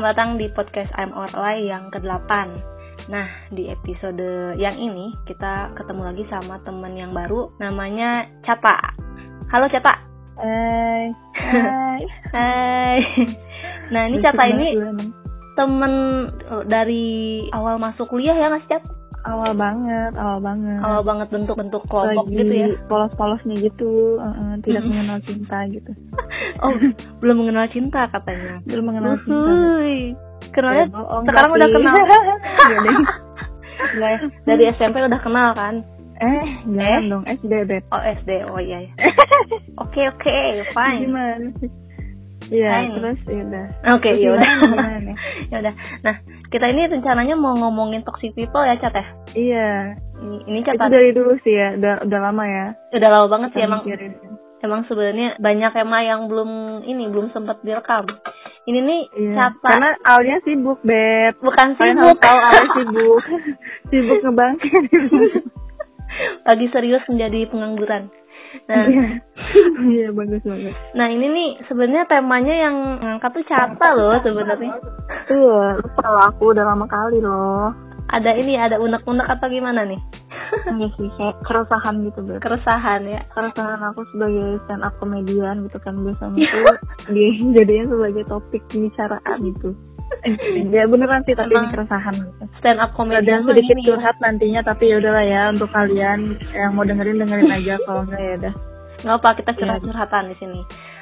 selamat datang di podcast I'm Orlai yang ke-8 Nah, di episode yang ini kita ketemu lagi sama temen yang baru namanya Cata. Halo Cata. Hai. Hai. Hai. Nah, ini Cata ini temen eh, dari awal masuk kuliah ya nggak sih? Awal banget, awal banget. Awal banget bentuk-bentuk kelompok Lagi gitu ya? polos-polosnya gitu uh, uh, Tidak mengenal cinta gitu Oh, belum mengenal cinta katanya Belum mengenal cinta. Kenalnya Ya, bohong, sekarang tapi- udah kenal Iya. Nggak ya? Dari SMP udah kenal kan? Eh, jangan Eh? dong SD Beb Oh SD, oh iya ya. Oke oke, fine. Gimana? Iya, terus ya udah Oke, Terus ya udah. ya udah. Nah, kita ini rencananya mau ngomongin toxic people ya, Cat ya. Iya Ini, ini Itu Cat dari dulu sih ya, udah, udah lama ya udah lama banget sih emang. Emang sebenarnya banyak emang yang belum ini belum sempat direkam. Ini nih Iya. Cata Karena Alia sibuk, Beb bukan sibuk, tahu Alia sibuk Sibuk ngebangkit lagi serius menjadi pengangguran. Nah, Iya. Iya, bagus banget. nah ini nih sebenarnya temanya yang ngangkat tuh Cata loh sebenarnya. Iya, lupa aku udah lama kali loh. Ada ini ada unek-unek atau gimana nih? Iya sih, kayak keresahan gitu, Beb. Keresahan ya. Keresahan aku sebagai stand up komedian gitu kan biasanya tuh dijadiin sebagai topik pembicaraan gitu. Ya beneran sih tapi ini keresahan gitu. Stand up Ada comedian mah sedikit ini. curhat nantinya tapi ya udahlah ya untuk kalian yang mau dengerin dengerin aja kalau enggak ya udah. nggak apa kita Iya. curhat-curhatan di sini.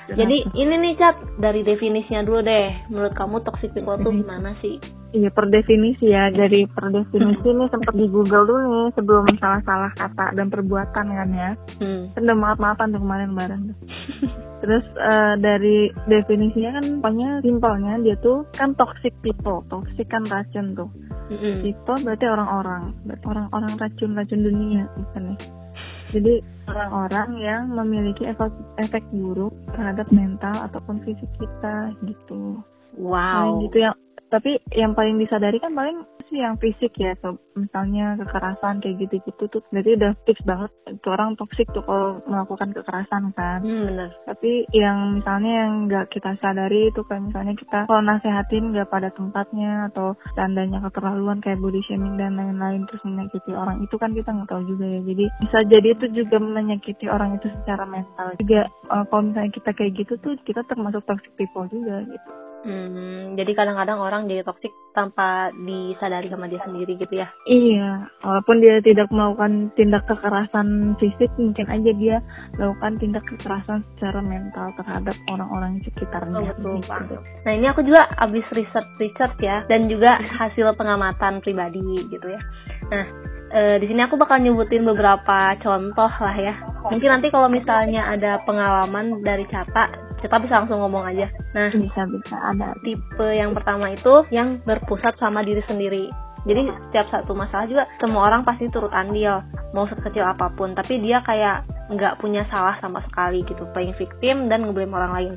Jadi ini nih Cat dari definisinya dulu deh. Menurut kamu toxic people tuh gimana sih? Iya per definisi ya dari per definisi nih sempat di Google dulu nih sebelum salah-salah kata dan perbuatan kan ya. Hmm. Kan udah maaf-maafan tuh kemarin bareng. Terus eh, dari definisinya kan pokoknya simpelnya dia tuh kan toxic people, toxic kan racun tuh. Mm-mm. People berarti orang-orang, berarti orang-orang racun-racun dunia bukan ya. Jadi orang-orang yang memiliki efek, efek buruk terhadap mental ataupun fisik kita gitu. Wow. Paling gitu yang tapi yang paling disadari kan paling sih yang fisik ya so, misalnya kekerasan kayak gitu-gitu tuh. Berarti udah fix banget itu orang toksik tuh kalau melakukan kekerasan kan. Hmm, bener. tapi yang misalnya yang nggak kita sadari itu kayak misalnya kita kalau nasehatin nggak pada tempatnya atau tandanya keterlaluan kayak body shaming dan lain-lain terus menyakiti orang itu kan kita nggak tahu juga ya. Jadi bisa jadi itu juga menyakiti orang itu secara mental. Juga eh, kalau misalnya kita kayak gitu tuh kita termasuk toxic people juga gitu Hmm, jadi kadang-kadang orang jadi toxic tanpa disadari sama dia sendiri gitu ya. Iya, walaupun dia tidak melakukan tindak kekerasan fisik, mungkin aja dia melakukan tindak kekerasan secara mental terhadap orang-orang di sekitarnya. Oh, betul, gitu. Pak. Nah ini aku juga abis research research ya dan juga hasil pengamatan pribadi gitu ya. Nah eh, di sini aku bakal nyebutin beberapa contoh lah ya. Mungkin nanti kalau misalnya ada pengalaman dari Cata, Cata bisa langsung ngomong aja. Nah Bisa bisa ada. tipe yang pertama itu yang berpusat sama diri sendiri. Jadi setiap satu masalah juga semua orang pasti turut andil, mau sekecil apa pun. Tapi dia kayak nggak punya salah sama sekali gitu, playing victim dan ngeblame orang lain.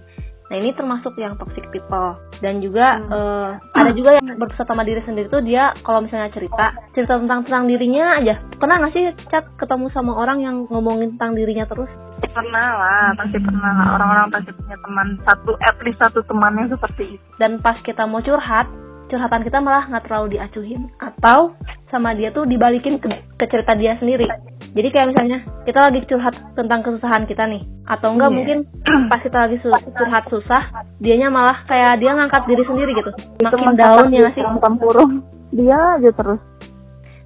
Nah ini termasuk yang toxic people. Dan juga Hmm. eh, ada juga yang berpusat sama diri sendiri tuh dia kalau misalnya cerita cerita tentang tentang dirinya aja. Pernah nggak sih cat ketemu sama orang yang ngomongin tentang dirinya terus? Pernah lah, pasti pernah lah. Orang-orang pasti punya teman satu, at least satu temannya seperti itu. dan pas kita mau curhat curhatan kita malah nggak terlalu diacuhin atau sama dia tuh dibalikin ke, ke cerita dia sendiri jadi kayak misalnya kita lagi curhat tentang kesusahan kita nih atau enggak Iya. mungkin pas kita lagi su- curhat susah dianya malah kayak dia ngangkat diri sendiri gitu makin down ya sih Tempurung. Dia aja terus.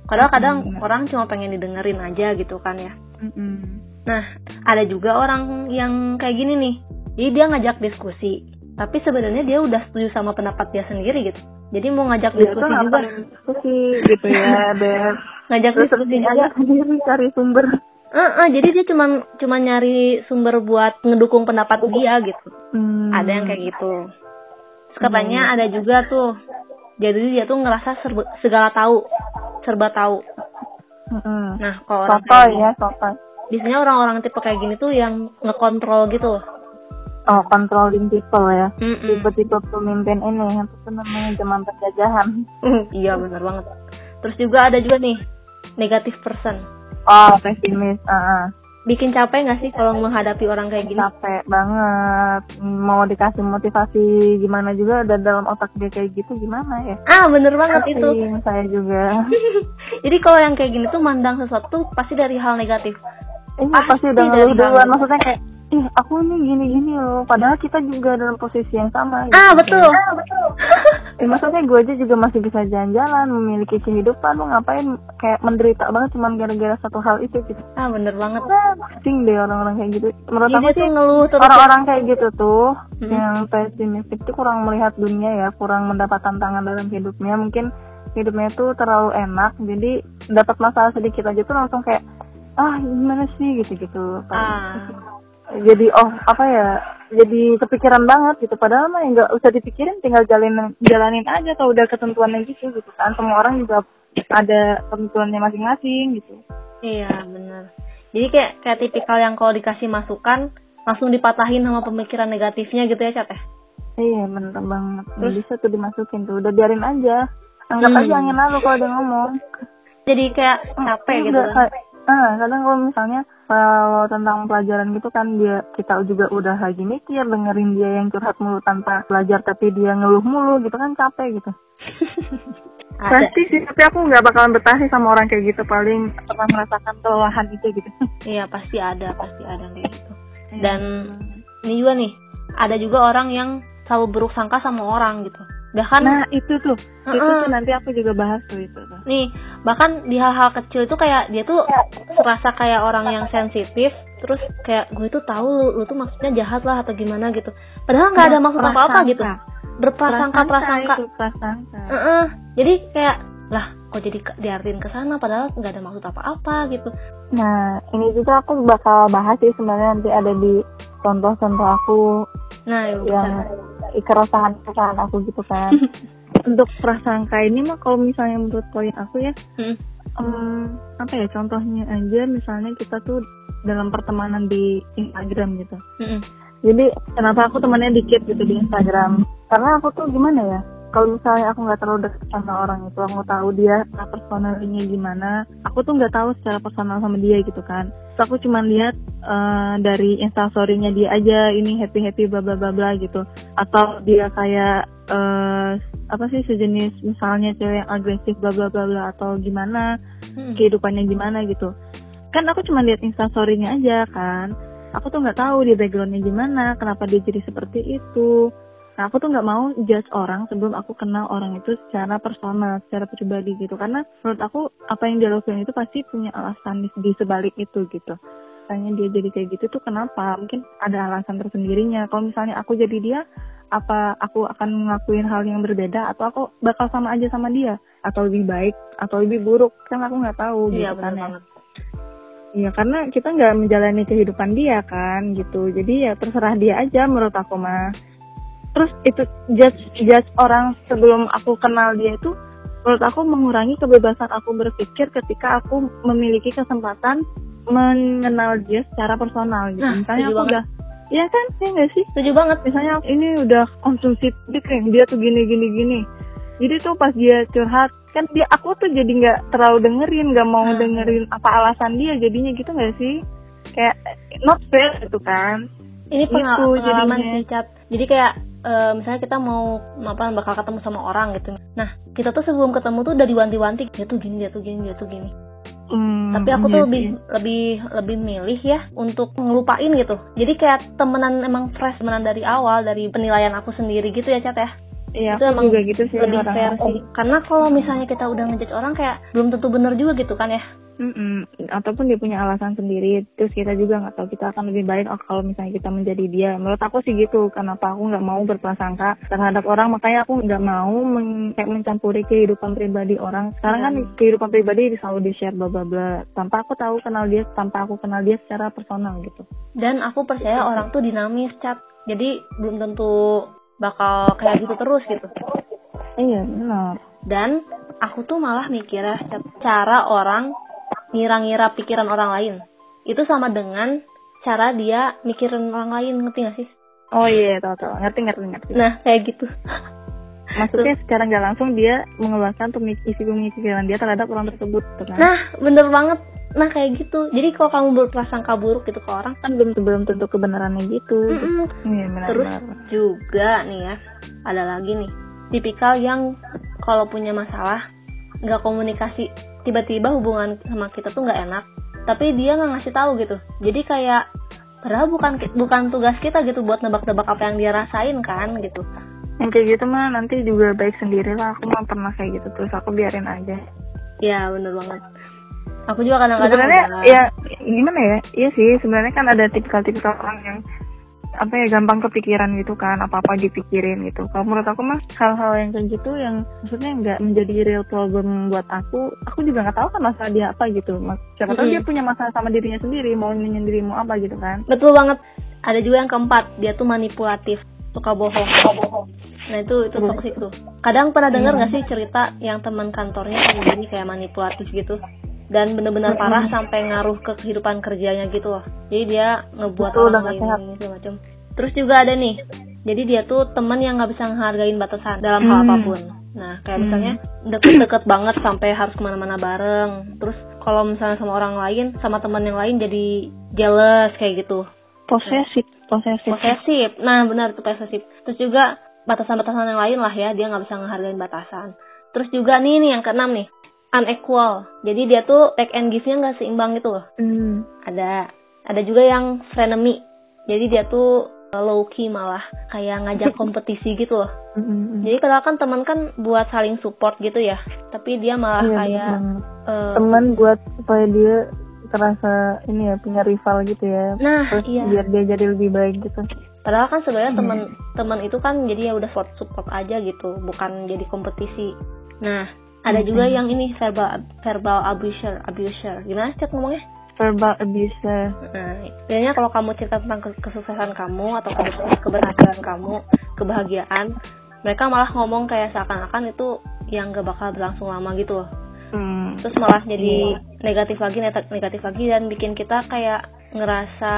padahal kadang Hmm. orang cuma pengen didengerin aja gitu kan ya Mm-mm. Nah, ada juga orang yang kayak gini nih. Jadi dia ngajak diskusi, tapi sebenarnya dia udah setuju sama pendapat dia sendiri gitu. Jadi mau ngajak tuh diskusi juga, diskusi gitu ya, Beb. ngajak Terus diskusi juga. sendiri cari sumber. Eh, eh, jadi dia cuma cuma nyari sumber buat ngedukung pendapat dia gitu. Hmm. Ada yang kayak gitu. Terus katanya ada juga tuh. Jadi dia tuh ngerasa serba, segala tahu, serba tahu. Mm-mm. Nah, kalau orang Sotoy kayak ya, sotoy. biasanya orang-orang tipe kayak gini tuh yang ngekontrol gitu. Oh, controlling people ya. Mm-mm. Tipe-tipe pemimpin ini yang itu namanya zaman penjajahan. iya bener banget. Terus juga ada juga nih negative person. Oh, pesimis. ah, ah. bikin capek nggak sih kalau menghadapi orang kayak gini capek banget mau dikasih motivasi gimana juga dan dalam otak dia kayak gitu gimana ya ah bener banget itu Pusing saya juga jadi kalau yang kayak gini tuh mandang sesuatu pasti dari hal negatif Iya Pasti pasti udah dari ngeluh duluan maksudnya kayak ih aku nih gini gini loh. Padahal kita juga dalam posisi yang sama ah gitu. betul. Ya, maksudnya gue aja juga masih bisa jalan-jalan memiliki kehidupan. Lu ngapain kayak menderita banget cuman gara-gara satu hal itu gitu? Ah bener banget. Pusing deh orang-orang kayak gitu. Menurut jadi aku sih ngeluh orang-orang kayak gitu tuh Hmm. yang pesimistik tuh kurang melihat dunia ya. Kurang mendapat tantangan dalam hidupnya. Mungkin hidupnya tuh terlalu enak jadi dapat masalah sedikit aja tuh langsung kayak ah gimana sih? Gitu gitu ah jadi oh apa ya jadi kepikiran banget gitu. Padahal mah nggak usah dipikirin tinggal jalanin jalanin aja kalau udah ketentuannya gitu gitu kan. Semua orang juga ada ketentuannya masing-masing gitu. Iya bener jadi kayak kayak tipikal yang kalau dikasih masukan langsung dipatahin sama pemikiran negatifnya gitu ya cat ya? Iya bener banget. Terus? bisa tuh dimasukin tuh. Udah biarin aja. Anggap Hmm. aja angin lalu kalau dia ngomong. Jadi kayak capek gitu. ah kadang kalau misalnya kalau tentang pelajaran gitu kan dia kita juga udah lagi mikir dengerin dia yang curhat mulu tanpa belajar tapi dia ngeluh mulu gitu kan capek gitu. Pasti sih tapi aku nggak bakalan betah sih sama orang kayak gitu paling pernah merasakan kelelahan itu gitu. Iya pasti ada pasti ada kayak gitu. Dan ini juga nih ada juga orang yang selalu buruk sangka sama orang gitu bahkan nah itu tuh. Itu Heeh. tuh nanti aku juga bahas tuh itu tuh. Nih bahkan di hal-hal kecil itu kayak dia tuh serasa kayak orang yang sensitif terus kayak gue tuh tahu lu, lu tuh maksudnya jahat lah atau gimana gitu. Padahal nggak ada maksud apa apa gitu berprasangka prasangka itu prasangka. Heeh. jadi kayak lah kok jadi ke- diartiin ke sana padahal nggak ada maksud apa-apa gitu. Nah ini juga aku bakal bahas sih sebenarnya nanti ada di contoh-contoh aku nah ya, yang keresahan keresahan aku gitu kan. Untuk prasangka ini mah kalau misalnya menurut poin aku ya Hmm. em, apa ya contohnya aja misalnya kita tuh dalam pertemanan di Instagram gitu. Mm-mm. jadi kenapa aku temannya dikit gitu di Instagram? Karena aku tuh gimana ya kalau misalnya aku nggak terlalu dekat sama orang itu aku tahu dia personalnya gimana aku tuh nggak tahu secara personal sama dia gitu kan. Terus aku cuma lihat eh, dari instastorynya dia aja ini happy happy bla bla bla bla gitu. Atau dia kayak eh, apa sih sejenis misalnya cewek yang agresif bla bla bla bla atau gimana Mm. kehidupannya gimana gitu. Kan aku cuma lihat instastorynya aja kan. Aku tuh nggak tahu dia backgroundnya gimana kenapa dia jadi seperti itu nah aku tuh nggak mau judge orang sebelum aku kenal orang itu secara personal secara pribadi gitu. Karena menurut aku apa yang dia lakukan itu pasti punya alasan di, di sebalik itu gitu. Misalnya dia jadi kayak gitu tuh kenapa? Mungkin ada alasan tersendirinya. Kalau misalnya aku jadi dia apa aku akan ngelakuin hal yang berbeda? Atau aku bakal sama aja sama dia? Atau lebih baik? Atau lebih buruk? Kan aku nggak tahu iya gitu kan ya. Iya karena kita nggak menjalani kehidupan dia kan gitu. Jadi ya terserah dia aja menurut aku mah terus itu judge judge orang sebelum aku kenal dia itu menurut aku mengurangi kebebasan aku berpikir ketika aku memiliki kesempatan mengenal dia secara personal gitu Nah, misalnya aku banget. udah Iya kan, iya nggak sih? setuju banget misalnya ini udah konsumsi publik nih dia tuh gini gini gini jadi tuh pas dia curhat kan dia aku tuh jadi nggak terlalu dengerin nggak mau Hmm. dengerin apa alasan dia jadinya gitu nggak sih kayak not fair gitu kan ini Gitu pengalaman sih Cat. jadi kayak eh, misalnya kita mau apa bakal ketemu sama orang gitu. Nah kita tuh sebelum ketemu tuh udah diwanti-wanti dia tuh gini dia tuh gini dia tuh gini. Hmm, tapi aku iya tuh sih. lebih lebih lebih milih ya untuk ngelupain gitu. Jadi kayak temenan emang fresh temenan dari awal dari penilaian aku sendiri gitu ya Cat ya iya. Itu aku juga gitu sih lebih fair sih. Karena kalau misalnya kita udah ngejudge orang kayak belum tentu bener juga gitu kan ya? Mm-mm. ataupun dia punya alasan sendiri terus kita juga nggak tahu kita akan lebih baik oh, kalau misalnya kita menjadi dia. Menurut aku sih gitu kenapa aku nggak mau berprasangka terhadap orang. Makanya aku nggak mau men- kayak mencampuri kehidupan pribadi orang. Sekarang kan kehidupan pribadi selalu di share bla bla bla. Tanpa aku tahu kenal dia tanpa aku kenal dia secara personal gitu. Dan aku percaya orang tuh dinamis Cat jadi belum tentu bakal kayak gitu terus gitu. Iya benar. Dan aku tuh malah mikirnya cara orang ngira-ngira pikiran orang lain. Itu sama dengan cara dia mikirin orang lain ngerti gak sih? Oh iya tahu tahu. Ngerti ngerti ngerti. Nah kayak gitu. Maksudnya secara nggak langsung dia mengeluarkan isi pemikiran dia terhadap orang tersebut kan nah bener banget nah kayak gitu. Jadi kalau kamu berprasangka buruk gitu ke orang kan belum belum tentu kebenarannya gitu. Iya benar terus benar. juga nih ya ada lagi nih. Tipikal yang kalau punya masalah nggak komunikasi tiba-tiba hubungan sama kita tuh nggak enak tapi dia nggak ngasih tahu gitu. Jadi kayak padahal bukan bukan tugas kita gitu buat nebak-nebak apa yang dia rasain kan gitu. Yang kayak gitu mah nanti juga baik sendiri lah. Aku mah pernah kayak gitu terus aku biarin aja. Ya bener banget aku juga kadang-kadang sebenarnya ya gimana ya? Iya sih sebenarnya kan ada tipikal-tipikal orang yang apa ya gampang kepikiran gitu kan apa apa dipikirin gitu. Kalau menurut aku mah hal-hal yang kayak gitu yang maksudnya nggak menjadi real problem buat aku aku juga nggak tahu kan masalah dia apa gitu. Mas- siapa tahu dia punya masalah sama dirinya sendiri mau nyendiri mau apa gitu kan. Betul banget. Ada juga yang keempat dia tuh manipulatif suka bohong. Nah itu itu Terus? toxic tuh. Kadang pernah dengar Iya. nggak sih cerita yang teman kantornya kayak gini kayak manipulatif gitu dan bener-bener Mm-mm. parah sampai ngaruh ke kehidupan kerjanya gitu loh. Jadi dia ngebuat Betul, orang lain segala macam terus juga ada nih jadi dia tuh teman yang nggak bisa ngehargain batasan dalam hal Hmm. apa pun. Nah kayak Hmm. misalnya deket-deket banget sampai harus ke mana-mana bareng. Terus kalau misalnya sama orang lain sama teman yang lain jadi jealous kayak gitu. Posesif posesif. Posesif. Nah benar itu posesif. Terus juga batasan-batasan yang lain lah ya dia nggak bisa ngehargain batasan. Terus juga nih nih yang keenam nih unequal. Jadi dia tuh take and give-nya nggak seimbang gitu loh. Hmm. ada ada juga yang frenemy. Jadi dia tuh low key malah kayak ngajak kompetisi gitu loh. Mm-mm. jadi kalau kan teman kan buat saling support gitu ya. Tapi dia malah Iya, kayak eh, teman buat supaya dia terasa ini ya punya rival gitu ya. Nah terus iya. biar dia jadi lebih baik gitu. Padahal kan sebenarnya Hmm. teman teman itu kan jadi ya udah support support aja gitu, bukan jadi kompetisi. Nah, ada Hmm. juga yang ini verbal verbal abuser, abuser. Gimana sih ngomongnya? verbal abuse Nah, biasanya kalau kamu cerita tentang ke- kesuksesan kamu atau ke- keberhasilan kamu, kebahagiaan, mereka malah ngomong kayak seakan-akan itu yang gak bakal berlangsung lama gitu loh. hmm. Terus malah jadi negatif lagi, negatif lagi dan bikin kita kayak ngerasa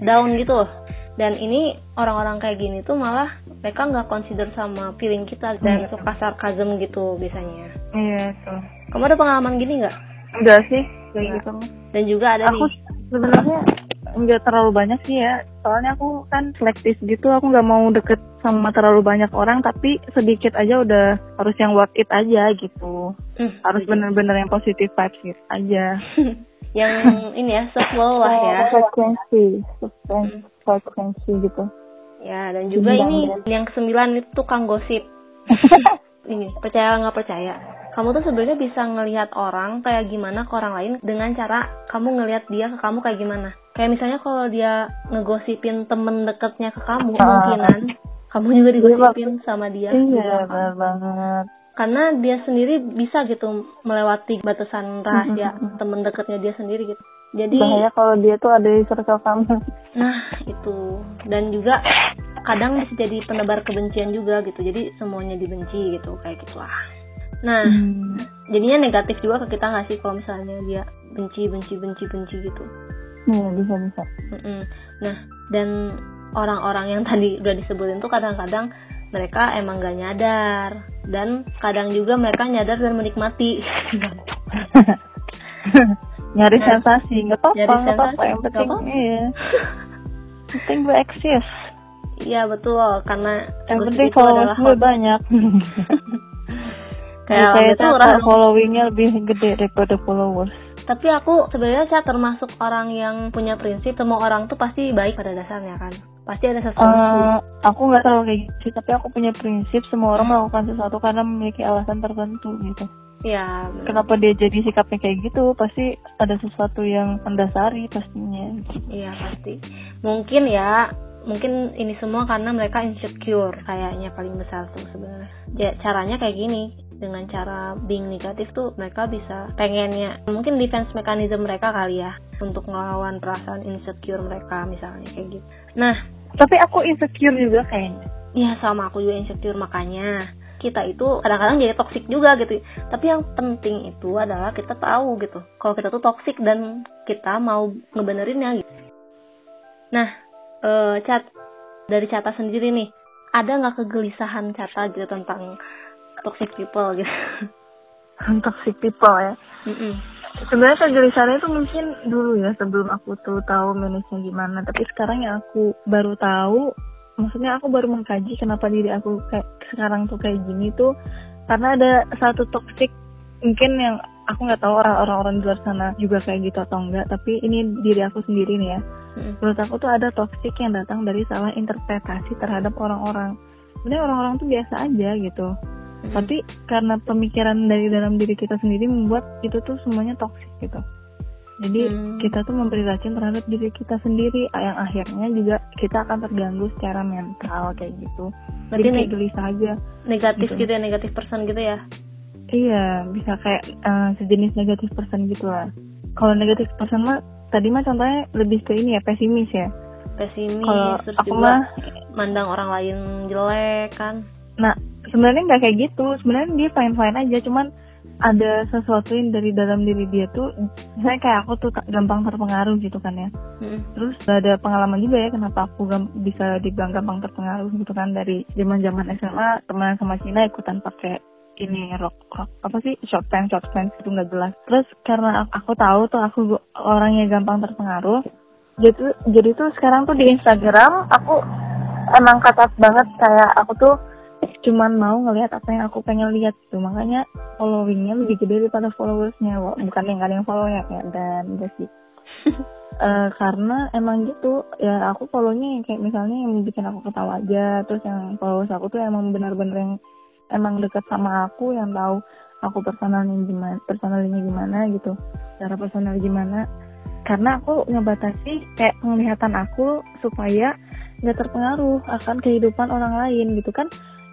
down gitu loh. Dan ini orang-orang kayak gini tuh malah mereka nggak consider sama feeling kita dan Hmm. suka sarkasm gitu biasanya. iya tuh Kamu ada pengalaman gini nggak? enggak sih kayak gitu. Dan juga ada aku nih. sebenarnya nggak terlalu banyak sih ya soalnya aku kan selektif gitu aku nggak mau deket sama terlalu banyak orang tapi sedikit aja udah harus yang worth it aja gitu Hmm, harus bener-bener yang positif vibes gitu aja yang ini ya love lah ya. frekuensi Hmm. Frekuensi gitu Ya dan juga ini ya. yang kesembilan itu tukang gosip. ini percaya nggak percaya kamu tuh sebenarnya bisa ngelihat orang kayak gimana ke orang lain dengan cara kamu ngelihat dia ke kamu kayak gimana kayak misalnya kalau dia ngegosipin temen deketnya ke kamu Ah. kemungkinan kamu juga digosipin sama dia di iya belakang. benar banget karena dia sendiri bisa gitu melewati batasan rahasia Mm-mm. temen deketnya dia sendiri gitu jadi bahaya kalau dia tuh ada di circle kamu Nah, itu. Dan juga kadang bisa jadi penebar kebencian juga gitu. Jadi semuanya dibenci gitu, kayak gitulah. Nah, Hmm. jadinya negatif juga ke kita nggak sih kalau misalnya dia benci, benci, benci, benci gitu. iya bisa bisa Mm-mm. Nah, dan orang-orang yang tadi udah disebutin tuh kadang-kadang mereka emang gak nyadar dan kadang juga mereka nyadar dan menikmati nyari Nah, sensasi nggak apa-apa nggak apa-apa sensasi, yang penting iya penting gue eksis iya betul karena yang penting followers gue banyak kayak saya itu orang followingnya lebih gede daripada followers Tapi aku sebenarnya saya termasuk orang yang punya prinsip semua orang tuh pasti baik pada dasarnya kan. Pasti ada sesuatu. Eh, aku nggak terlalu kayak gitu sih, tapi aku punya prinsip semua orang melakukan sesuatu karena memiliki alasan tertentu gitu. Ya. Kenapa dia jadi sikapnya kayak gitu? Pasti ada sesuatu yang mendasari pastinya. iya pasti. Mungkin ya, mungkin ini semua karena mereka insecure kayaknya paling besar tuh sebenarnya. Ya, caranya kayak gini dengan cara being negatif tuh mereka bisa pengennya mungkin defense mechanism mereka kali ya untuk melawan perasaan insecure mereka misalnya kayak gitu. Nah, Tapi aku insecure juga kayaknya. ya sama aku juga insecure makanya kita itu kadang-kadang jadi toxic juga gitu tapi yang penting itu adalah kita tahu gitu kalau kita tuh toxic dan kita mau ngebenerinnya gitu nah eh cat dari Cata sendiri nih ada nggak kegelisahan Cata gitu tentang toxic people gitu Toxic people ya. Mm-mm. sebenarnya kegelisahannya itu mungkin dulu ya sebelum aku tuh tahu manage gimana tapi sekarang yang aku baru tahu maksudnya aku baru mengkaji kenapa diri aku kayak sekarang tuh kayak gini tuh karena ada satu toxic mungkin yang aku nggak tahu orang-orang orang di luar sana juga kayak gitu atau enggak tapi ini diri aku sendiri nih ya hmm. menurut aku tuh ada toxic yang datang dari salah interpretasi terhadap orang-orang sebenarnya orang-orang tuh biasa aja gitu hmm. tapi karena pemikiran dari dalam diri kita sendiri membuat itu tuh semuanya toxic gitu jadi hmm. kita tuh memberi racun terhadap diri kita sendiri yang akhirnya juga kita akan terganggu secara mental kayak gitu. Berarti Jadi kayak gelisah aja. Negatif gitu. gitu ya, negatif person gitu ya? Iya, bisa kayak uh, sejenis negatif person gitu lah. Kalau negatif person mah tadi mah contohnya lebih ke ini ya pesimis ya. Pesimis. Kalau aku juga mah mandang orang lain jelek kan. Nah, sebenarnya nggak kayak gitu. Sebenarnya dia fine fine aja, cuman ada sesuatu yang dari dalam diri dia tuh saya kayak aku tuh gampang terpengaruh gitu kan ya hmm. terus ada pengalaman juga ya kenapa aku bisa dibilang gampang terpengaruh gitu kan dari zaman zaman SMA teman sama Cina ikutan pakai ini rok rok apa sih short pants short pants itu nggak jelas terus karena aku tahu tuh aku orangnya gampang terpengaruh jadi jadi tuh sekarang tuh di Instagram aku emang ketat banget kayak aku tuh cuman mau ngelihat apa yang aku pengen lihat tuh makanya followingnya lebih gede daripada followersnya bukan yang gak ada yang follow ya kayak dan enggak sih. Uh, karena emang gitu ya aku follownya yang kayak misalnya yang bikin aku ketawa aja terus yang followers aku tuh emang benar-benar yang emang deket sama aku yang tahu aku personalnya gimana personalnya gimana gitu cara personal gimana. Karena aku ngebatasi kayak penglihatan aku supaya nggak terpengaruh akan kehidupan orang lain gitu kan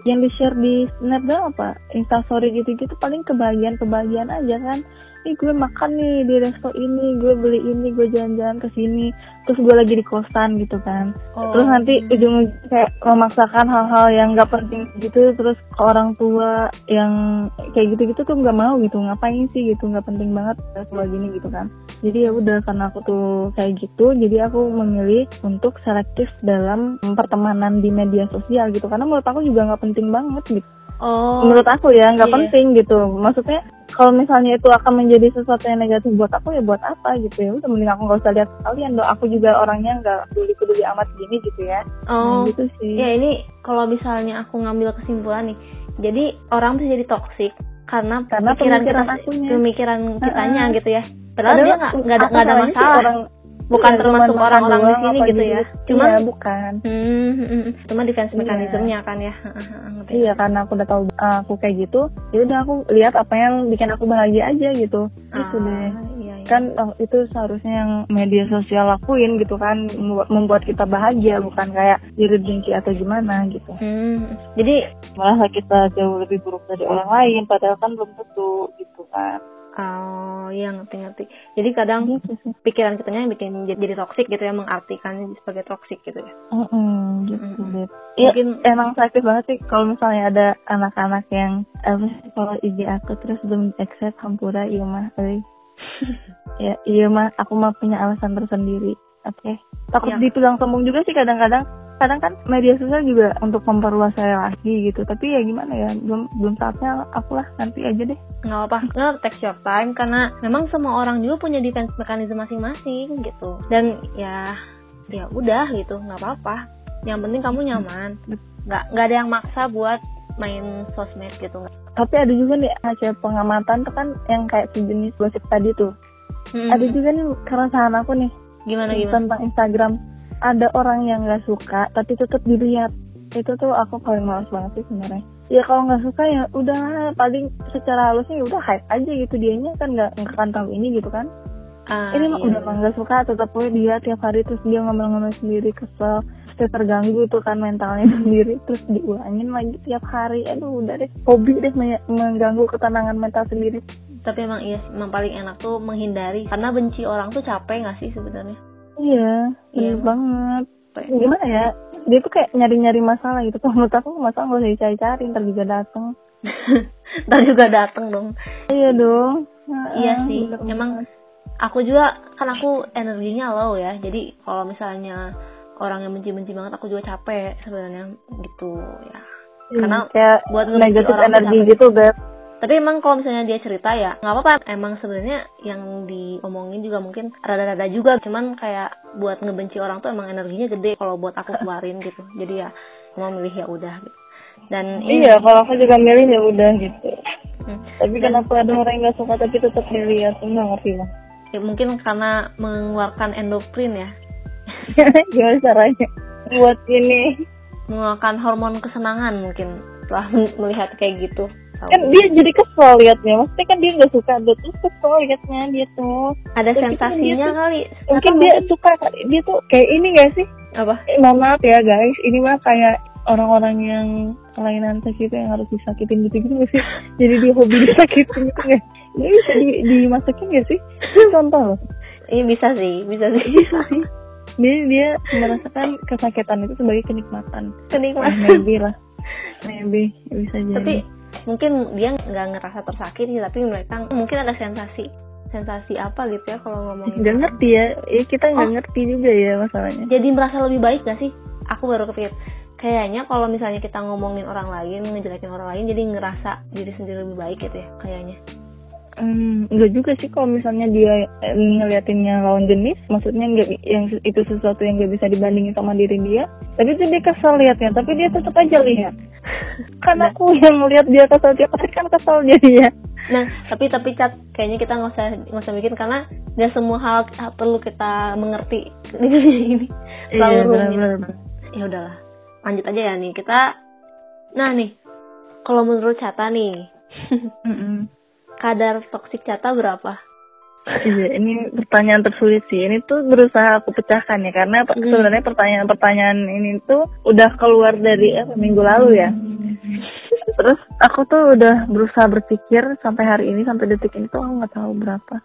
yang di share di snapgram apa? Instastory gitu-gitu paling kebahagiaan-kebahagiaan aja kan ih gue makan nih di resto ini gue beli ini gue jalan-jalan ke sini. Terus gue lagi di kosan gitu kan. Oh. terus nanti ujung kayak memaksakan hal-hal yang gak penting gitu terus ke orang tua yang kayak gitu-gitu tuh nggak mau gitu ngapain sih? gitu nggak penting banget tua gini gitu kan. Jadi ya udah karena aku tuh kayak gitu jadi aku memilih untuk selektif dalam pertemanan di media sosial gitu. Karena menurut aku juga nggak penting banget gitu Oh, menurut aku ya nggak iya. penting gitu. Maksudnya kalau misalnya itu akan menjadi sesuatu yang negatif buat aku ya buat apa gitu ya. Udah mending aku nggak usah lihat kalian dong. Aku juga orangnya nggak peduli peduli amat gini gitu ya. Oh, nah, gitu sih. Ya ini kalau misalnya aku ngambil kesimpulan nih, jadi orang bisa jadi toksik karena, karena pemikiran, pemikiran kita, pemikiran kitanya uh -huh. gitu ya. Padahal, Padahal dia nggak nggak ada nggak ada masalah. Orang, bukan ya, termasuk orang-orang di sini gitu ya? cuma ya, bukan. Hmm, hmm, hmm. cuma defense mekanismenya kan ya? Iya karena aku udah tahu uh, aku kayak gitu ya udah aku lihat apa yang bikin aku bahagia aja gitu. Ah, itu deh. iya, iya. kan oh, itu seharusnya yang media sosial lakuin gitu kan membuat kita bahagia bukan kayak diri dengki atau gimana gitu. Hmm. jadi malah kita jauh lebih buruk dari orang lain padahal kan belum tentu gitu kan Oh iya ngerti-ngerti. Jadi kadang gitu pikiran kitanya yang bikin jadi toksik gitu ya mengartikan sebagai toksik gitu ya. Mm -hmm, gitu mm -hmm. Iya Mungkin emang sakit banget sih kalau misalnya ada anak-anak yang apa sih kalau IG aku terus belum accept hampura iya mah ya iya mah aku mah punya alasan tersendiri. Oke. Okay. Takut ya. dipegang sombong juga sih kadang-kadang kadang kan media sosial juga untuk memperluas saya lagi gitu. Tapi ya gimana ya belum belum saatnya aku lah nanti aja deh. Nggak apa nggak take your time karena memang semua orang juga punya defense mekanisme masing-masing gitu. Dan ya ya udah gitu nggak apa-apa. Yang penting kamu nyaman. Nggak nggak ada yang maksa buat main sosmed gitu. Tapi ada juga nih hasil pengamatan tuh kan yang kayak sejenis gosip tadi tuh. Hmm. ada juga nih keresahan aku nih. Gimana gimana? Tentang Instagram ada orang yang nggak suka tapi tetap dilihat. Itu tuh aku paling males banget sih sebenarnya. Ya kalau nggak suka ya udah paling secara halusnya ya udah hype aja gitu. Dianya kan nggak nggak akan tahu ini gitu kan. Ah, ini mah iya. udah nggak suka tetap gue dia tiap hari terus dia ngomel-ngomel sendiri kesel. Terus terganggu tuh kan mentalnya sendiri terus diulangin lagi tiap hari. Aduh udah deh hobi deh mengganggu ketenangan mental sendiri. Tapi emang iya emang paling enak tuh menghindari. Karena benci orang tuh capek nggak sih sebenarnya Iya, iya banget. Gimana ya? Dia tuh kayak nyari-nyari masalah gitu. Kalau menurut aku masalah gak usah dicari-cari, ntar juga dateng. ntar juga dateng dong. Iya dong. Nah, iya sih. Emang aku juga kan aku energinya low ya. Jadi kalau misalnya orang yang benci-benci banget, aku juga capek sebenarnya gitu ya. Karena kayak buat negatif energi gitu, Beb. Tapi emang kalau misalnya dia cerita ya nggak apa-apa. Emang sebenarnya yang diomongin juga mungkin rada-rada juga. Cuman kayak buat ngebenci orang tuh emang energinya gede kalau buat aku keluarin gitu. Jadi ya mau milih ya udah gitu. Dan iya kalau aku juga milih ya udah gitu. Hmm. tapi Dan- kenapa ada orang yang nggak suka tapi tetap milih ya? Aku nggak ngerti lah ya, mungkin karena mengeluarkan endorfin ya. Gimana caranya? Buat ini. Mengeluarkan hormon kesenangan mungkin setelah melihat kayak gitu Tahu. kan dia jadi kesel liatnya. Maksudnya kan dia nggak suka tuh kesel liatnya dia tuh. Ada Mungkin sensasinya tuh- kali. mungkin Atau dia suka dia tuh kayak ini gak sih? Apa? Eh, mohon maaf ya guys. Ini mah kayak orang-orang yang kelainan itu yang harus disakitin gitu gitu gak sih? Jadi dia hobi disakitin gitu gak ini bisa di, dimasakin gak sih? Contoh loh. Ini bisa sih bisa sih. Bisa sih. Dia dia merasakan kesakitan itu sebagai kenikmatan. Kenikmatan. Maybe lah. Maybe bisa jadi. tapi mungkin dia nggak ngerasa tersakiti tapi mereka mungkin ada sensasi sensasi apa gitu ya kalau ngomongin nggak ngerti ya. Ya kita nggak Oh. ngerti juga ya masalahnya. Jadi merasa lebih baik gak sih? Aku baru kepikir. Kayaknya kalau misalnya kita ngomongin orang lain ngejelekin orang lain jadi ngerasa diri sendiri lebih baik gitu ya kayaknya Hmm, enggak juga sih kalau misalnya dia ngeliatinnya lawan jenis, maksudnya enggak yang itu sesuatu yang nggak bisa dibandingin sama diri dia. Tapi itu dia kesel liatnya, tapi dia tetap aja lihat. Kan Nah. aku yang ngeliat dia kesel tiap hari kan kesel jadinya. nah tapi tapi cat kayaknya kita nggak usah nggak usah bikin karena nggak semua hal perlu kita mengerti di dunia ini Iya, rumit. benar-benar. ya udahlah lanjut aja ya nih kita nah nih kalau menurut Cata nih. kadar toksik Cata berapa Iya, ini pertanyaan tersulit sih. Ini tuh berusaha aku pecahkan ya, karena Hmm. sebenarnya pertanyaan-pertanyaan ini tuh udah keluar dari apa minggu lalu ya. Terus aku tuh udah berusaha berpikir sampai hari ini sampai detik ini tuh aku nggak tahu berapa.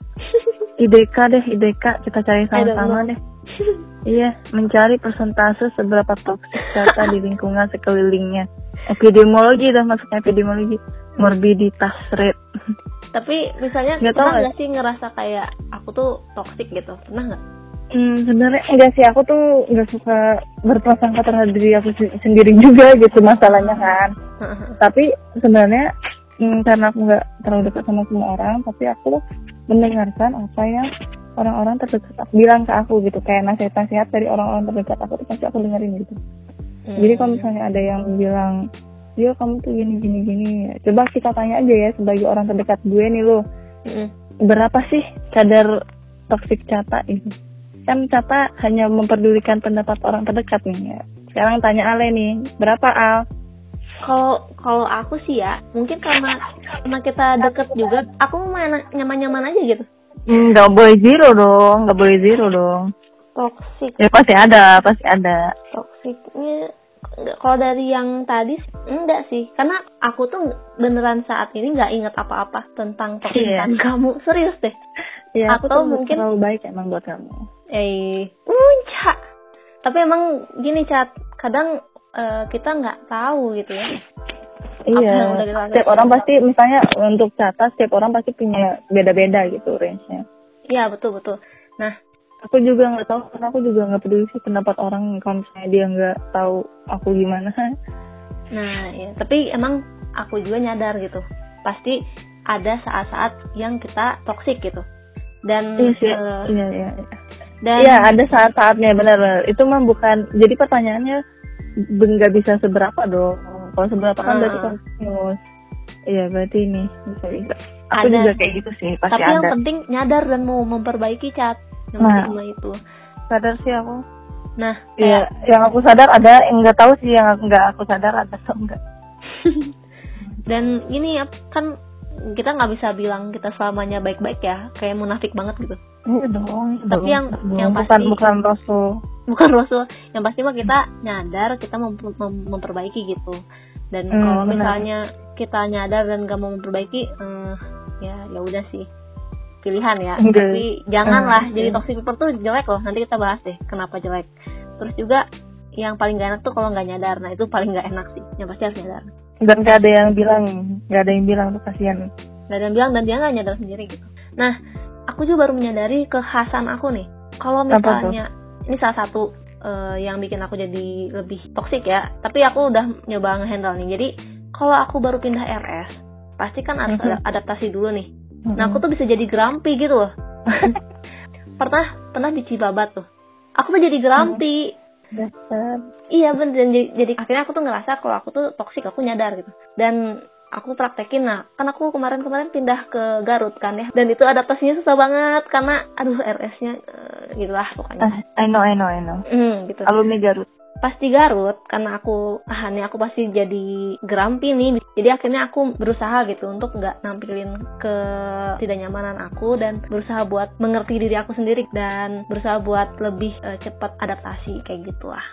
IDK deh, IDK kita cari sama-sama deh. Iya, mencari persentase seberapa toksik data di lingkungan sekelilingnya. Epidemiologi dah masuknya epidemiologi. Morbiditas rate. tapi misalnya Nggak tahu pernah nggak sih ngerasa kayak aku tuh toksik gitu pernah nggak Hmm, sebenarnya enggak sih aku tuh nggak suka berprasangka terhadap diri aku se- sendiri juga gitu masalahnya kan. Tapi sebenarnya hmm, karena aku nggak terlalu dekat sama semua orang, tapi aku mendengarkan apa yang orang-orang terdekat aku bilang ke aku gitu kayak nasihat-nasihat dari orang-orang terdekat aku tuh pasti aku dengerin gitu. Hmm. Jadi kalau misalnya ada yang bilang, Yo kamu tuh gini gini gini, coba kita tanya aja ya sebagai orang terdekat gue nih lo, Mm-mm. berapa sih kadar toksik Cata ini? Kan Cata hanya memperdulikan pendapat orang terdekat nih ya. Sekarang tanya Ale nih, berapa Al? kalau kalau aku sih ya mungkin karena karena kita deket juga aku main nyaman-nyaman aja gitu Nggak boleh zero dong, nggak boleh zero dong. toksik Ya pasti ada, pasti ada. toksiknya nggak- kalau dari yang tadi enggak sih. Karena aku tuh beneran saat ini nggak inget apa-apa tentang toksikan Iya. kamu. Serius deh. Ya, aku tuh mungkin- terlalu baik emang buat kamu. eh unca. Tapi emang gini cat kadang eh, kita nggak tahu gitu ya. Iya, setiap orang pasti, misalnya untuk Cata, setiap orang pasti punya beda-beda gitu range-nya. iya betul betul. Nah Aku juga nggak tahu, karena aku juga nggak peduli sih pendapat orang kalau misalnya dia nggak tahu aku gimana. Nah, ya, tapi emang aku juga nyadar gitu. Pasti ada saat-saat yang kita toksik gitu. Dan Iya sih, eh, iya iya. iya. dan Iya ada saat-saatnya benar-benar. Itu mah bukan. Jadi pertanyaannya nggak bisa seberapa dong. Kalau seberapa kan berarti Ah. kontinuus. Iya berarti ini bisa bisa. Aku Ada. juga kayak gitu sih pasti tapi yang ada. penting nyadar dan mau memperbaiki cat. Yang Nah. itu. Sadar sih aku. Nah, Iya, yang aku sadar ada, yang nggak tahu sih yang nggak aku sadar ada atau enggak. dan ini ya kan kita nggak bisa bilang kita selamanya baik-baik ya, kayak munafik banget gitu. Iya dong. Tapi dong, yang- dong. yang bukan pasti- bukan rasul. Bukan rasul, yang pasti mah kita nyadar kita mem- mem- memperbaiki gitu. Dan Hmm, kalau misalnya kita nyadar dan gak mau memperbaiki, eh, ya ya udah sih pilihan ya. Tapi janganlah Hmm, jadi toxic people tuh jelek loh. Nanti kita bahas deh kenapa jelek. Terus juga yang paling gak enak tuh kalau nggak nyadar. Nah itu paling gak enak sih. Yang pasti harus nyadar. Dan nggak ada yang bilang, nggak ada yang bilang tuh kasihan. Gak ada yang bilang dan dia nggak nyadar sendiri gitu. Nah aku juga baru menyadari kekhasan aku nih. Kalau misalnya ini salah satu eh, yang bikin aku jadi lebih toksik ya. Tapi aku udah nyoba ngehandle nih. Jadi kalau aku baru pindah RS, pasti kan harus Mhm. ada adaptasi dulu nih nah aku tuh bisa jadi grumpy gitu loh. Pernah pernah di Cibabat tuh. Aku tuh jadi grumpy. Dasar. Iya bener. Dan jadi, jadi akhirnya aku tuh ngerasa kalau aku tuh toksik aku nyadar gitu. Dan aku praktekin. Nah kan aku kemarin-kemarin pindah ke Garut kan ya. Dan itu adaptasinya susah banget karena aduh RS-nya eh, gitulah pokoknya. Ah I know I know I know. Hmm, gitu. Alumni Garut pas di Garut karena aku ah nih aku pasti jadi grumpy nih. Jadi akhirnya aku berusaha gitu untuk nggak nampilin ke tidak nyamanan aku dan berusaha buat mengerti diri aku sendiri dan berusaha buat lebih eh, cepat adaptasi kayak gitulah.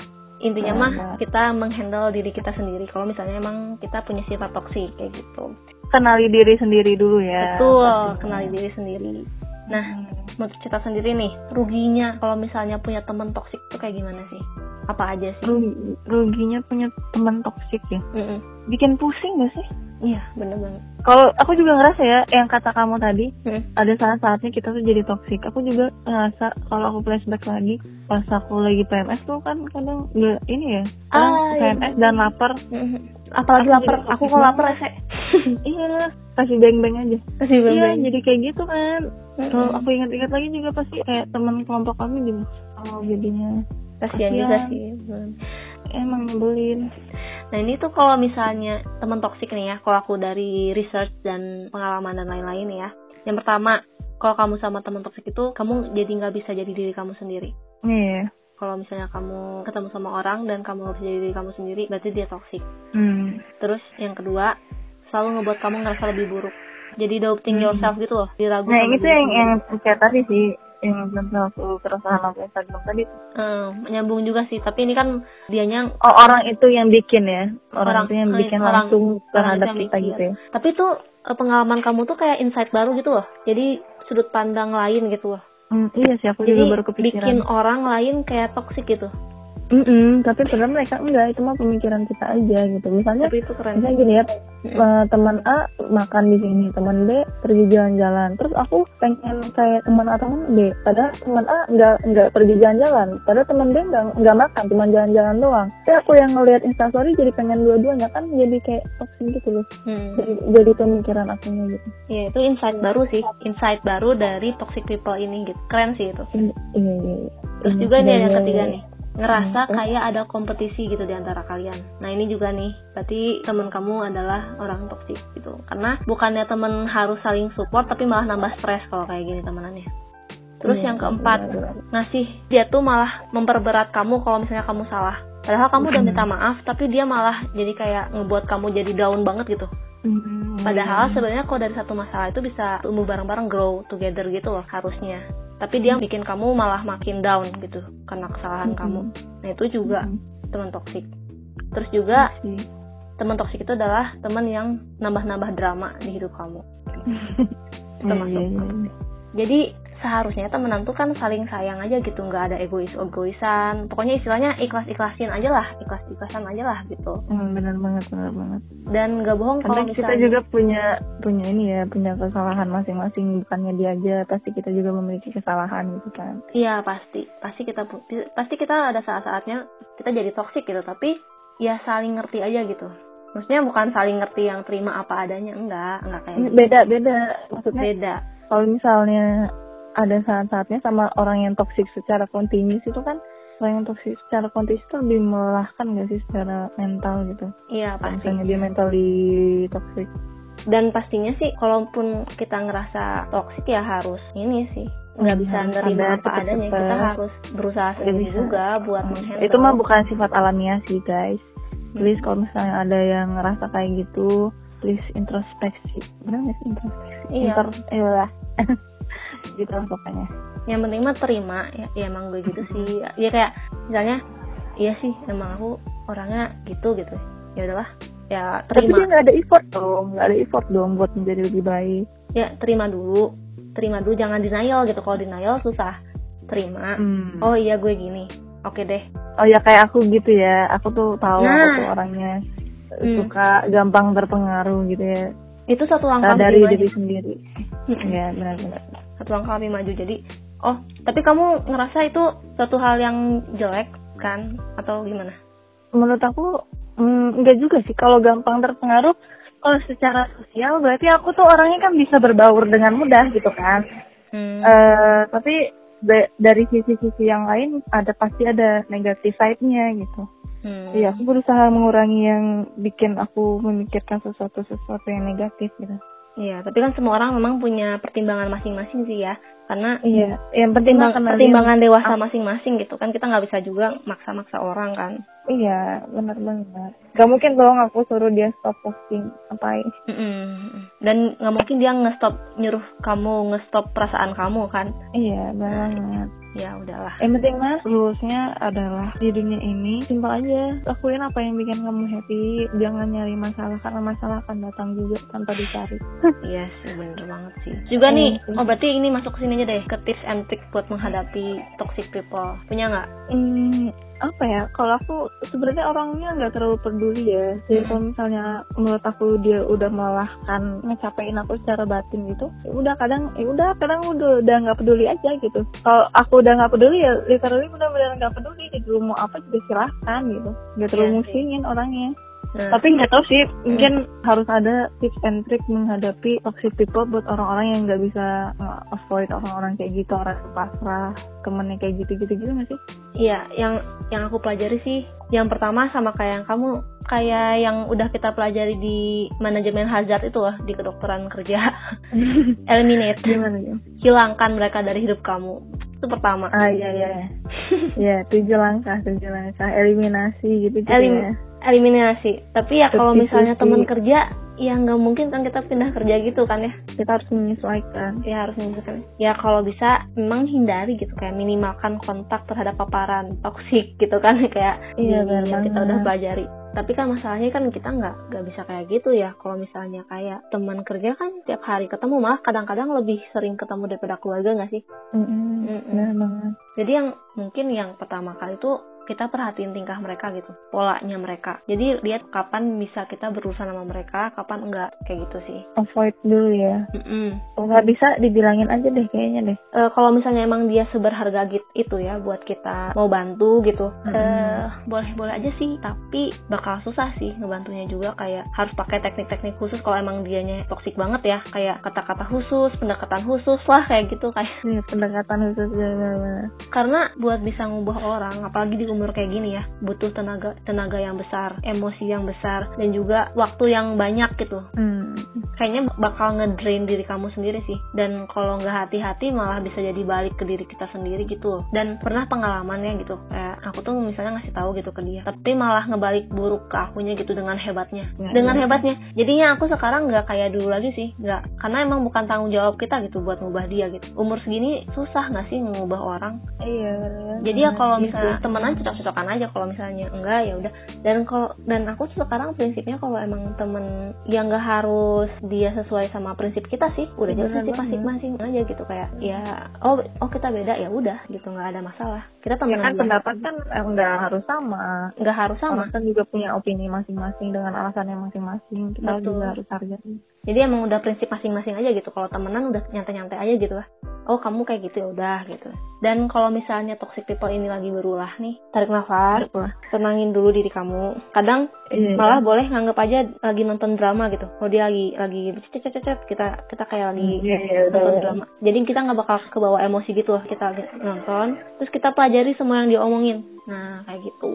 Intinya mah kita menghandle diri kita sendiri. Kalau misalnya emang kita punya sifat toksik kayak gitu. Kenali diri sendiri dulu ya betul pastinya. kenali diri sendiri. Nah Hmm. menurut kita sendiri nih ruginya kalau misalnya punya teman toksik tuh kayak gimana sih apa aja sih Rugi- ruginya punya teman toksik ya Mm-mm. bikin pusing gak sih iya bener banget kalau aku juga ngerasa ya yang kata kamu tadi Mm. ada saat-saatnya kita tuh jadi toksik aku juga ngerasa kalau aku flashback lagi pas aku lagi PMS tuh kan kadang nggak ini ya Ah, iya. PMS dan lapar Mhm. Apalagi Aku lapar, aku kalau lapar rese. iya kasih beng-beng aja Kasih iya beng-beng. jadi kayak gitu kan kalau aku ingat-ingat lagi juga pasti kayak teman kelompok kami juga oh jadinya kasihan juga sih. Emang nyebelin Nah ini tuh kalau misalnya teman toksik nih ya, kalau aku dari research dan pengalaman dan lain-lain ya. Yang pertama, kalau kamu sama teman toksik itu, kamu jadi nggak bisa jadi diri kamu sendiri. iya Kalau misalnya kamu ketemu sama orang dan kamu nggak bisa jadi diri kamu sendiri, berarti dia toksik. hmm. Terus yang kedua, selalu ngebuat kamu ngerasa lebih buruk. Jadi doubting Hmm. yourself gitu loh, diragu nah itu yang yang kayak tadi sih yang contoh aku keresahan aku Instagram tadi Eh, nyambung juga sih, tapi ini kan dianya oh orang itu yang bikin ya orang, Orang- itu yang eh, bikin orang- langsung terhadap itu kita bikin. gitu ya Tapi tuh eh, pengalaman kamu tuh kayak insight baru gitu loh. Jadi sudut pandang lain gitu loh. Hmm, iya sih aku Jadi juga baru bikin kepikiran orang lain kayak toxic gitu. Mm-mm, tapi sebenarnya mereka enggak itu mah pemikiran kita aja gitu misalnya Tapi itu keren. misalnya gini ya Mm. eh, teman A makan di sini teman B pergi jalan-jalan terus aku pengen kayak teman A teman B padahal teman A nggak nggak pergi jalan-jalan padahal teman B nggak nggak makan cuma jalan-jalan doang tapi aku yang ngelihat instastory jadi pengen dua-duanya kan jadi kayak toxic gitu loh Hmm. jadi jadi pemikiran akunya gitu Iya, itu insight baru sih. Insight baru dari toxic people ini gitu. Keren sih itu. iya iya iya Terus juga nih yang sebagai- ketiga nih. Ngerasa Hmm. kayak ada kompetisi gitu di antara kalian. Nah, ini juga nih. Berarti teman kamu adalah orang toksik gitu. Karena bukannya temen harus saling support tapi malah nambah stres kalau kayak gini temenannya. Terus Iya, yang keempat, ngasih dia tuh malah memperberat kamu kalau misalnya kamu salah. Padahal kamu udah minta maaf, tapi dia malah jadi kayak ngebuat kamu jadi down banget gitu. Hmm, Padahal iya. sebenarnya kalau dari satu masalah itu bisa tumbuh bareng-bareng grow together gitu loh harusnya. Tapi dia bikin kamu malah makin down gitu karena kesalahan Mm-mm. kamu. Nah itu juga Mm-mm. teman toksik. Terus juga Sih. teman toksik itu adalah teman yang nambah-nambah drama di hidup kamu. Itu Iya, masuk. iya, iya. Jadi seharusnya temenan tuh kan saling sayang aja gitu, nggak ada egois-egoisan. Pokoknya istilahnya ikhlas-ikhlasin aja lah, ikhlas-ikhlasan aja lah gitu. Hmm, benar banget benar banget Dan nggak bohong kalau Kadang kita misalnya juga punya punya ini ya punya kesalahan masing-masing bukannya dia aja pasti kita juga memiliki kesalahan gitu kan Iya pasti, pasti kita pasti kita ada saat-saatnya kita jadi toksik gitu, tapi ya saling ngerti aja gitu. Maksudnya bukan saling ngerti yang terima apa adanya, enggak, enggak kayak gitu. beda beda maksudnya Beda. kalau misalnya ada saat-saatnya sama orang yang toksik secara kontinus itu kan orang yang toksik secara kontinus itu lebih melelahkan gak sih secara mental gitu Iya pasti. misalnya dia mentally toxic Dan pastinya sih, kalaupun kita ngerasa toksik ya harus ini sih nggak bisa nerima apa adanya. cepet-cepet. Kita harus berusaha sendiri juga buat menghandle. itu mah bukan sifat alamiah sih guys Hmm. please kalau misalnya ada yang ngerasa kayak gitu please introspeksi benar nggak sih introspeksi Iya. Inter eh gitu lah pokoknya. Yang penting mah terima ya, ya emang gue gitu sih. Ya kayak misalnya iya sih emang aku orangnya gitu gitu. Ya udahlah ya tapi terima. dia nggak ada effort dong nggak ada effort dong buat menjadi lebih baik. Ya terima dulu. Terima dulu jangan denial gitu. Kalau denial susah. Terima. Hmm. oh iya gue gini. Oke deh. Oh ya kayak aku gitu ya. Aku tuh tahu Nah. aku tuh orangnya Hmm. suka gampang terpengaruh gitu ya. Itu satu langkah dari lebih diri sendiri. Ya benar-benar satu langkah lebih maju jadi oh tapi kamu ngerasa itu suatu hal yang jelek kan atau gimana menurut aku mm, enggak juga sih kalau gampang terpengaruh kalau secara sosial berarti aku tuh orangnya kan bisa berbaur dengan mudah gitu kan. hmm. Eh tapi da- dari sisi-sisi yang lain ada pasti ada negatif side-nya gitu. Hmm. Iya, aku berusaha mengurangi yang bikin aku memikirkan sesuatu sesuatu yang negatif gitu. Iya, tapi kan semua orang memang punya pertimbangan masing-masing sih ya. Karena Iya, yang pertimbang- pertimbangan dewasa masing-masing gitu kan kita nggak bisa juga maksa-maksa orang kan. Iya, benar banget. Gak mungkin dong aku suruh dia stop posting ngapain. Mm-mm. Dan nggak mungkin dia nge-stop nyuruh kamu nge-stop perasaan kamu kan. Iya, benar banget. Ya udahlah. Yang penting mas, rules-nya adalah di dunia ini simpel aja. Lakuin apa yang bikin kamu happy. Jangan nyari masalah karena masalah akan datang juga tanpa dicari. Iya sih bener banget sih. Juga nih, Iya sih. oh berarti ini masuk sini aja deh ke tips and trick buat menghadapi toxic people. Punya nggak? Hmm, apa ya? Kalau aku sebenarnya orangnya nggak terlalu peduli ya. Jadi Hmm. kalau misalnya menurut aku dia udah melelahkan ngecapein aku secara batin gitu, ya udah kadang ya udah kadang udah udah nggak peduli aja gitu. Kalau aku udah nggak peduli ya literally benar-benar nggak peduli gitu. Mau apa juga silahkan gitu. Nggak terlalu Iya sih. musingin orangnya. Nah, Tapi nggak tahu sih, mungkin harus ada tips and trick menghadapi toxic people buat orang-orang yang nggak bisa avoid orang-orang kayak gitu, orang pasrah, temennya kayak gitu-gitu gitu nggak sih? Iya, yang yang aku pelajari sih, yang pertama sama kayak yang kamu, kayak yang udah kita pelajari di manajemen hazard itu loh di kedokteran kerja. Eliminate, Gimana ya? hilangkan mereka dari hidup kamu. Itu pertama. Ah iya iya. Ya tujuh langkah, tujuh langkah, eliminasi gitu gitu Elim- ya. Eliminasi. Tapi ya kalau misalnya teman kerja, ya nggak mungkin kan kita pindah kerja gitu kan ya. Kita harus menyesuaikan. ya harus menyesuaikan ya kalau bisa memang hindari gitu kayak minimalkan kontak terhadap paparan toksik gitu kan kayak Iya, benar yang kita udah pelajari tapi kan masalahnya kan kita nggak nggak bisa kayak gitu ya kalau misalnya kayak teman kerja kan tiap hari ketemu malah kadang-kadang lebih sering ketemu daripada keluarga nggak sih Mm-mm, Mm-mm. Benar banget. jadi yang mungkin yang pertama kali itu kita perhatiin tingkah mereka gitu polanya mereka. Jadi lihat kapan bisa kita berurusan sama mereka kapan enggak kayak gitu sih. Avoid dulu ya. Kalau nggak bisa dibilangin aja deh kayaknya deh. Eh, kalau misalnya emang dia seberharga gitu itu ya buat kita mau bantu gitu Mm-mm. eh boleh boleh aja sih tapi bakal susah sih ngebantunya juga. Kayak harus pakai teknik-teknik khusus kalau emang dianya toksik banget ya. Kayak kata-kata khusus pendekatan khusus lah kayak gitu kayak. Nih, pendekatan khusus karena buat bisa ngubah orang apalagi di umur kayak gini ya butuh tenaga tenaga yang besar emosi yang besar dan juga waktu yang banyak gitu. Hmm. kayaknya bakal ngedrain diri kamu sendiri sih. Dan kalau nggak hati-hati malah bisa jadi balik ke diri kita sendiri gitu loh. Dan pernah pengalamannya gitu. Kayak aku tuh misalnya ngasih tahu gitu ke dia tapi malah ngebalik buruk ke akunya gitu dengan hebatnya. Ya, dengan ya. hebatnya. Jadinya aku sekarang nggak kayak dulu lagi sih. Nggak karena emang bukan tanggung jawab kita gitu buat ngubah dia gitu. Umur segini susah nggak sih ngubah orang? Iya. jadi ya kalau gitu. misalnya temenan cocok-cocokan aja kalau misalnya enggak ya udah dan kalau dan aku sekarang prinsipnya kalau emang temen yang nggak harus dia sesuai sama prinsip kita sih udah jelas banget. masing-masing aja gitu kayak ya oh oh kita beda ya udah gitu nggak ada masalah kita Ya temenan kan aja. pendapat kan eh, nggak harus sama. nggak harus sama Orang kan juga punya opini masing-masing dengan alasannya masing-masing. Kita Betul. juga harus hargai. jadi emang udah prinsip masing-masing aja gitu kalau temenan udah nyantai-nyantai aja gitu lah oh kamu kayak gitu ya udah gitu. Dan kalau misalnya toxic people ini lagi berulah nih tarik nafas tenangin dulu diri kamu. Kadang iya. malah boleh nganggap aja lagi nonton drama gitu. Kalau dia lagi lagi cet cet cet kita kita kayak lagi Iya, iya, nonton udah. drama. Jadi kita nggak bakal kebawa emosi gitu loh kita nonton terus kita pelajari semua yang dia omongin nah kayak gitu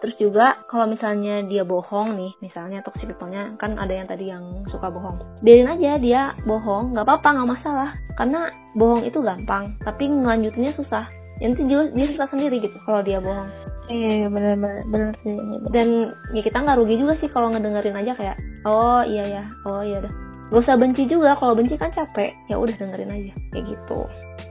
terus juga kalau misalnya dia bohong nih misalnya toxic people-nya kan ada yang tadi yang suka bohong. Biarin aja dia bohong nggak apa-apa nggak masalah. Karena bohong itu gampang tapi ngelanjutinnya susah. Nanti juga dia susah sendiri gitu kalau dia bohong. Iya, iya, benar benar benar sih. benar. dan ya kita nggak rugi juga sih kalau ngedengerin aja kayak oh iya ya oh iya dah gak usah benci juga kalau benci kan capek. Ya udah dengerin aja kayak gitu.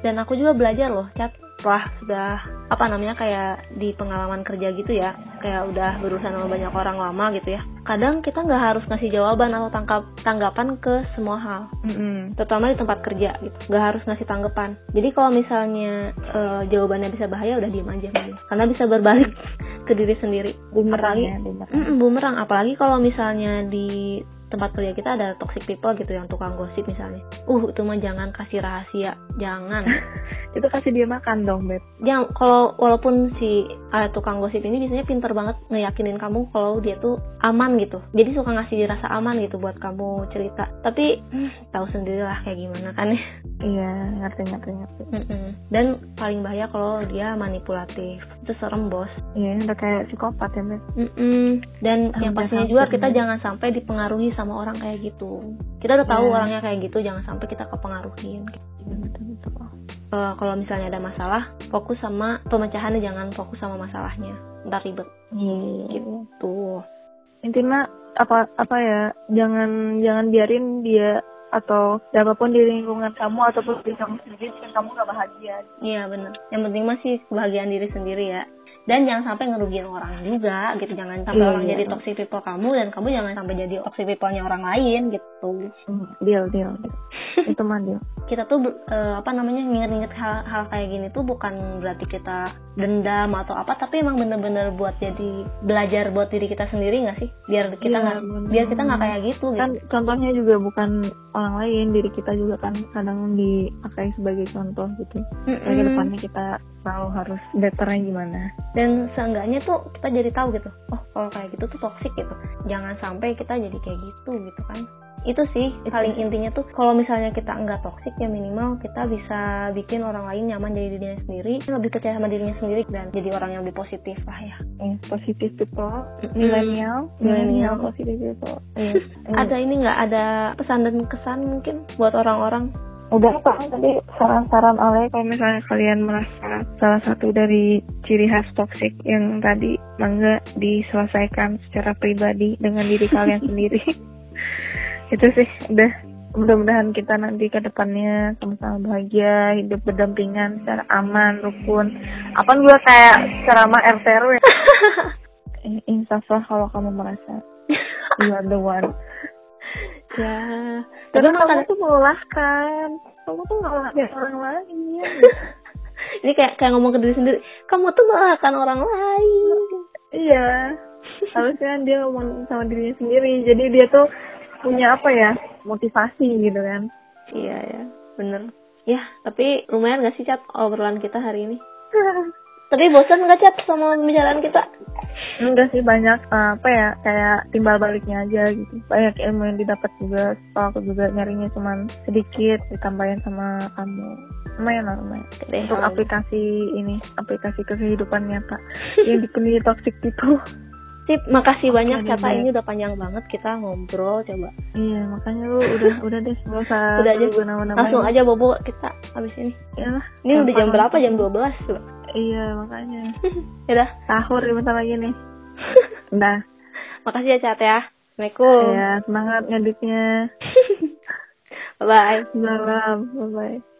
Dan aku juga belajar loh cat setelah sudah apa namanya kayak di pengalaman kerja gitu ya kayak udah berurusan sama banyak orang lama gitu ya. Kadang kita nggak harus ngasih jawaban atau tangkap tanggapan ke semua hal. Mm-mm. terutama di tempat kerja gitu nggak harus ngasih tanggapan. Jadi kalau misalnya eh, jawabannya bisa bahaya udah diem aja karena bisa berbalik ke diri sendiri. Bumerang Apalagi- ya, bumerang. Bumerang. Apalagi kalau misalnya di tempat kerja kita ada toxic people gitu yang tukang gosip misalnya. Uh itu mah jangan kasih rahasia. Jangan. Itu kasih dia makan dong beb. Yang kalau walaupun si uh, tukang gosip ini biasanya pinter banget ngeyakinin kamu kalau dia tuh aman gitu. Jadi suka ngasih rasa aman gitu buat kamu cerita. Tapi hmm, tahu sendiri lah kayak gimana kan ya. Iya ngerti ngerti ngerti. Dan paling bahaya kalau dia manipulatif. Itu serem bos. Iya udah kayak psikopat ya beb. Mm-mm. dan Ah, yang pastinya juga kita jangan sampai dipengaruhi sama orang kayak gitu. Kita udah tahu Iya. orangnya kayak gitu jangan sampai kita kepengaruhin. Iya, betul betul Eh, kalau misalnya ada masalah fokus sama pemecahannya jangan fokus sama masalahnya. Ntar ribet. Iya tuh intinya apa apa ya jangan jangan biarin dia atau siapa pun di lingkungan kamu ataupun di kamu sendiri bikin kamu gak bahagia. Iya bener. Yang penting masih kebahagiaan diri sendiri ya dan jangan sampai ngerugiin orang juga gitu jangan sampai Iya, orang iya. jadi toxic people kamu dan kamu jangan sampai jadi toxic people-nya orang lain gitu Hmm, deal deal, deal. itu mah deal kita tuh eh, apa namanya nginget-nginget hal-hal kayak gini tuh bukan berarti kita dendam atau apa tapi emang bener-bener buat jadi belajar buat diri kita sendiri nggak sih biar kita Iya, nggak bener. biar kita nggak kayak gitu kan gitu contohnya juga bukan orang lain diri kita juga kan kadang dipakai sebagai contoh gitu. Kayak ke depannya kita selalu harus betternya gimana dan seenggaknya tuh kita jadi tahu gitu oh kalau kayak gitu tuh toxic gitu. Jangan sampai kita jadi kayak gitu gitu kan. Itu sih paling intinya tuh kalau misalnya kita nggak toxic ya minimal kita bisa bikin orang lain nyaman jadi dirinya sendiri lebih percaya sama dirinya sendiri dan jadi orang yang lebih positif lah ya. Positive people Millennial. millennial positive people. Iya. ada ini nggak? Ada pesan dan kesan mungkin buat orang-orang udah apa tadi saran-saran oleh kalau misalnya kalian merasa salah satu dari ciri khas toxic yang tadi mangga diselesaikan secara pribadi dengan diri kalian sendiri. Itu sih udah. Mudah-mudahan kita nanti ke depannya sama-sama bahagia hidup berdampingan secara aman rukun. Apa juga kayak ceramah RT RW Eh, insaflah kalau kamu merasa. You are the one ya tapi kamu makan tuh melelahkan kamu tuh nggak menghargai orang lain. Ini kayak kayak ngomong ke diri sendiri kamu tuh melahkan orang lain. Iya. Harusnya dia ngomong sama dirinya sendiri. Jadi dia tuh punya apa ya motivasi gitu kan. Iya ya bener. Ya tapi lumayan gak sih cat obrolan kita hari ini tapi bosan gak cat sama pembicaraan kita? Enggak sih banyak eh, apa ya kayak timbal baliknya aja gitu. Banyak ilmu yang didapat juga. Kalau aku juga nyarinya cuman sedikit ditambahin sama kamu. Lumayan lah lumayan. Untuk aplikasi ini aplikasi ke kehidupan nyata. Yang dipenuhi toxic itu Sip, makasih banyak Oke, Cata deh. ini udah panjang banget kita ngobrol coba. iya makanya lu udah udah deh nggak usah Udah aja. nunggu nama-nama Langsung aja bobo kita habis ini. ya Ini udah jam berapa? Jam 12 coba. iya makanya Yaudah. sahur ya bentar lagi nih Udah. Makasih ya Cat ya. Assalamualaikum. Ya, semangat ngeditnya. Bye bye. Salam. Bye-bye.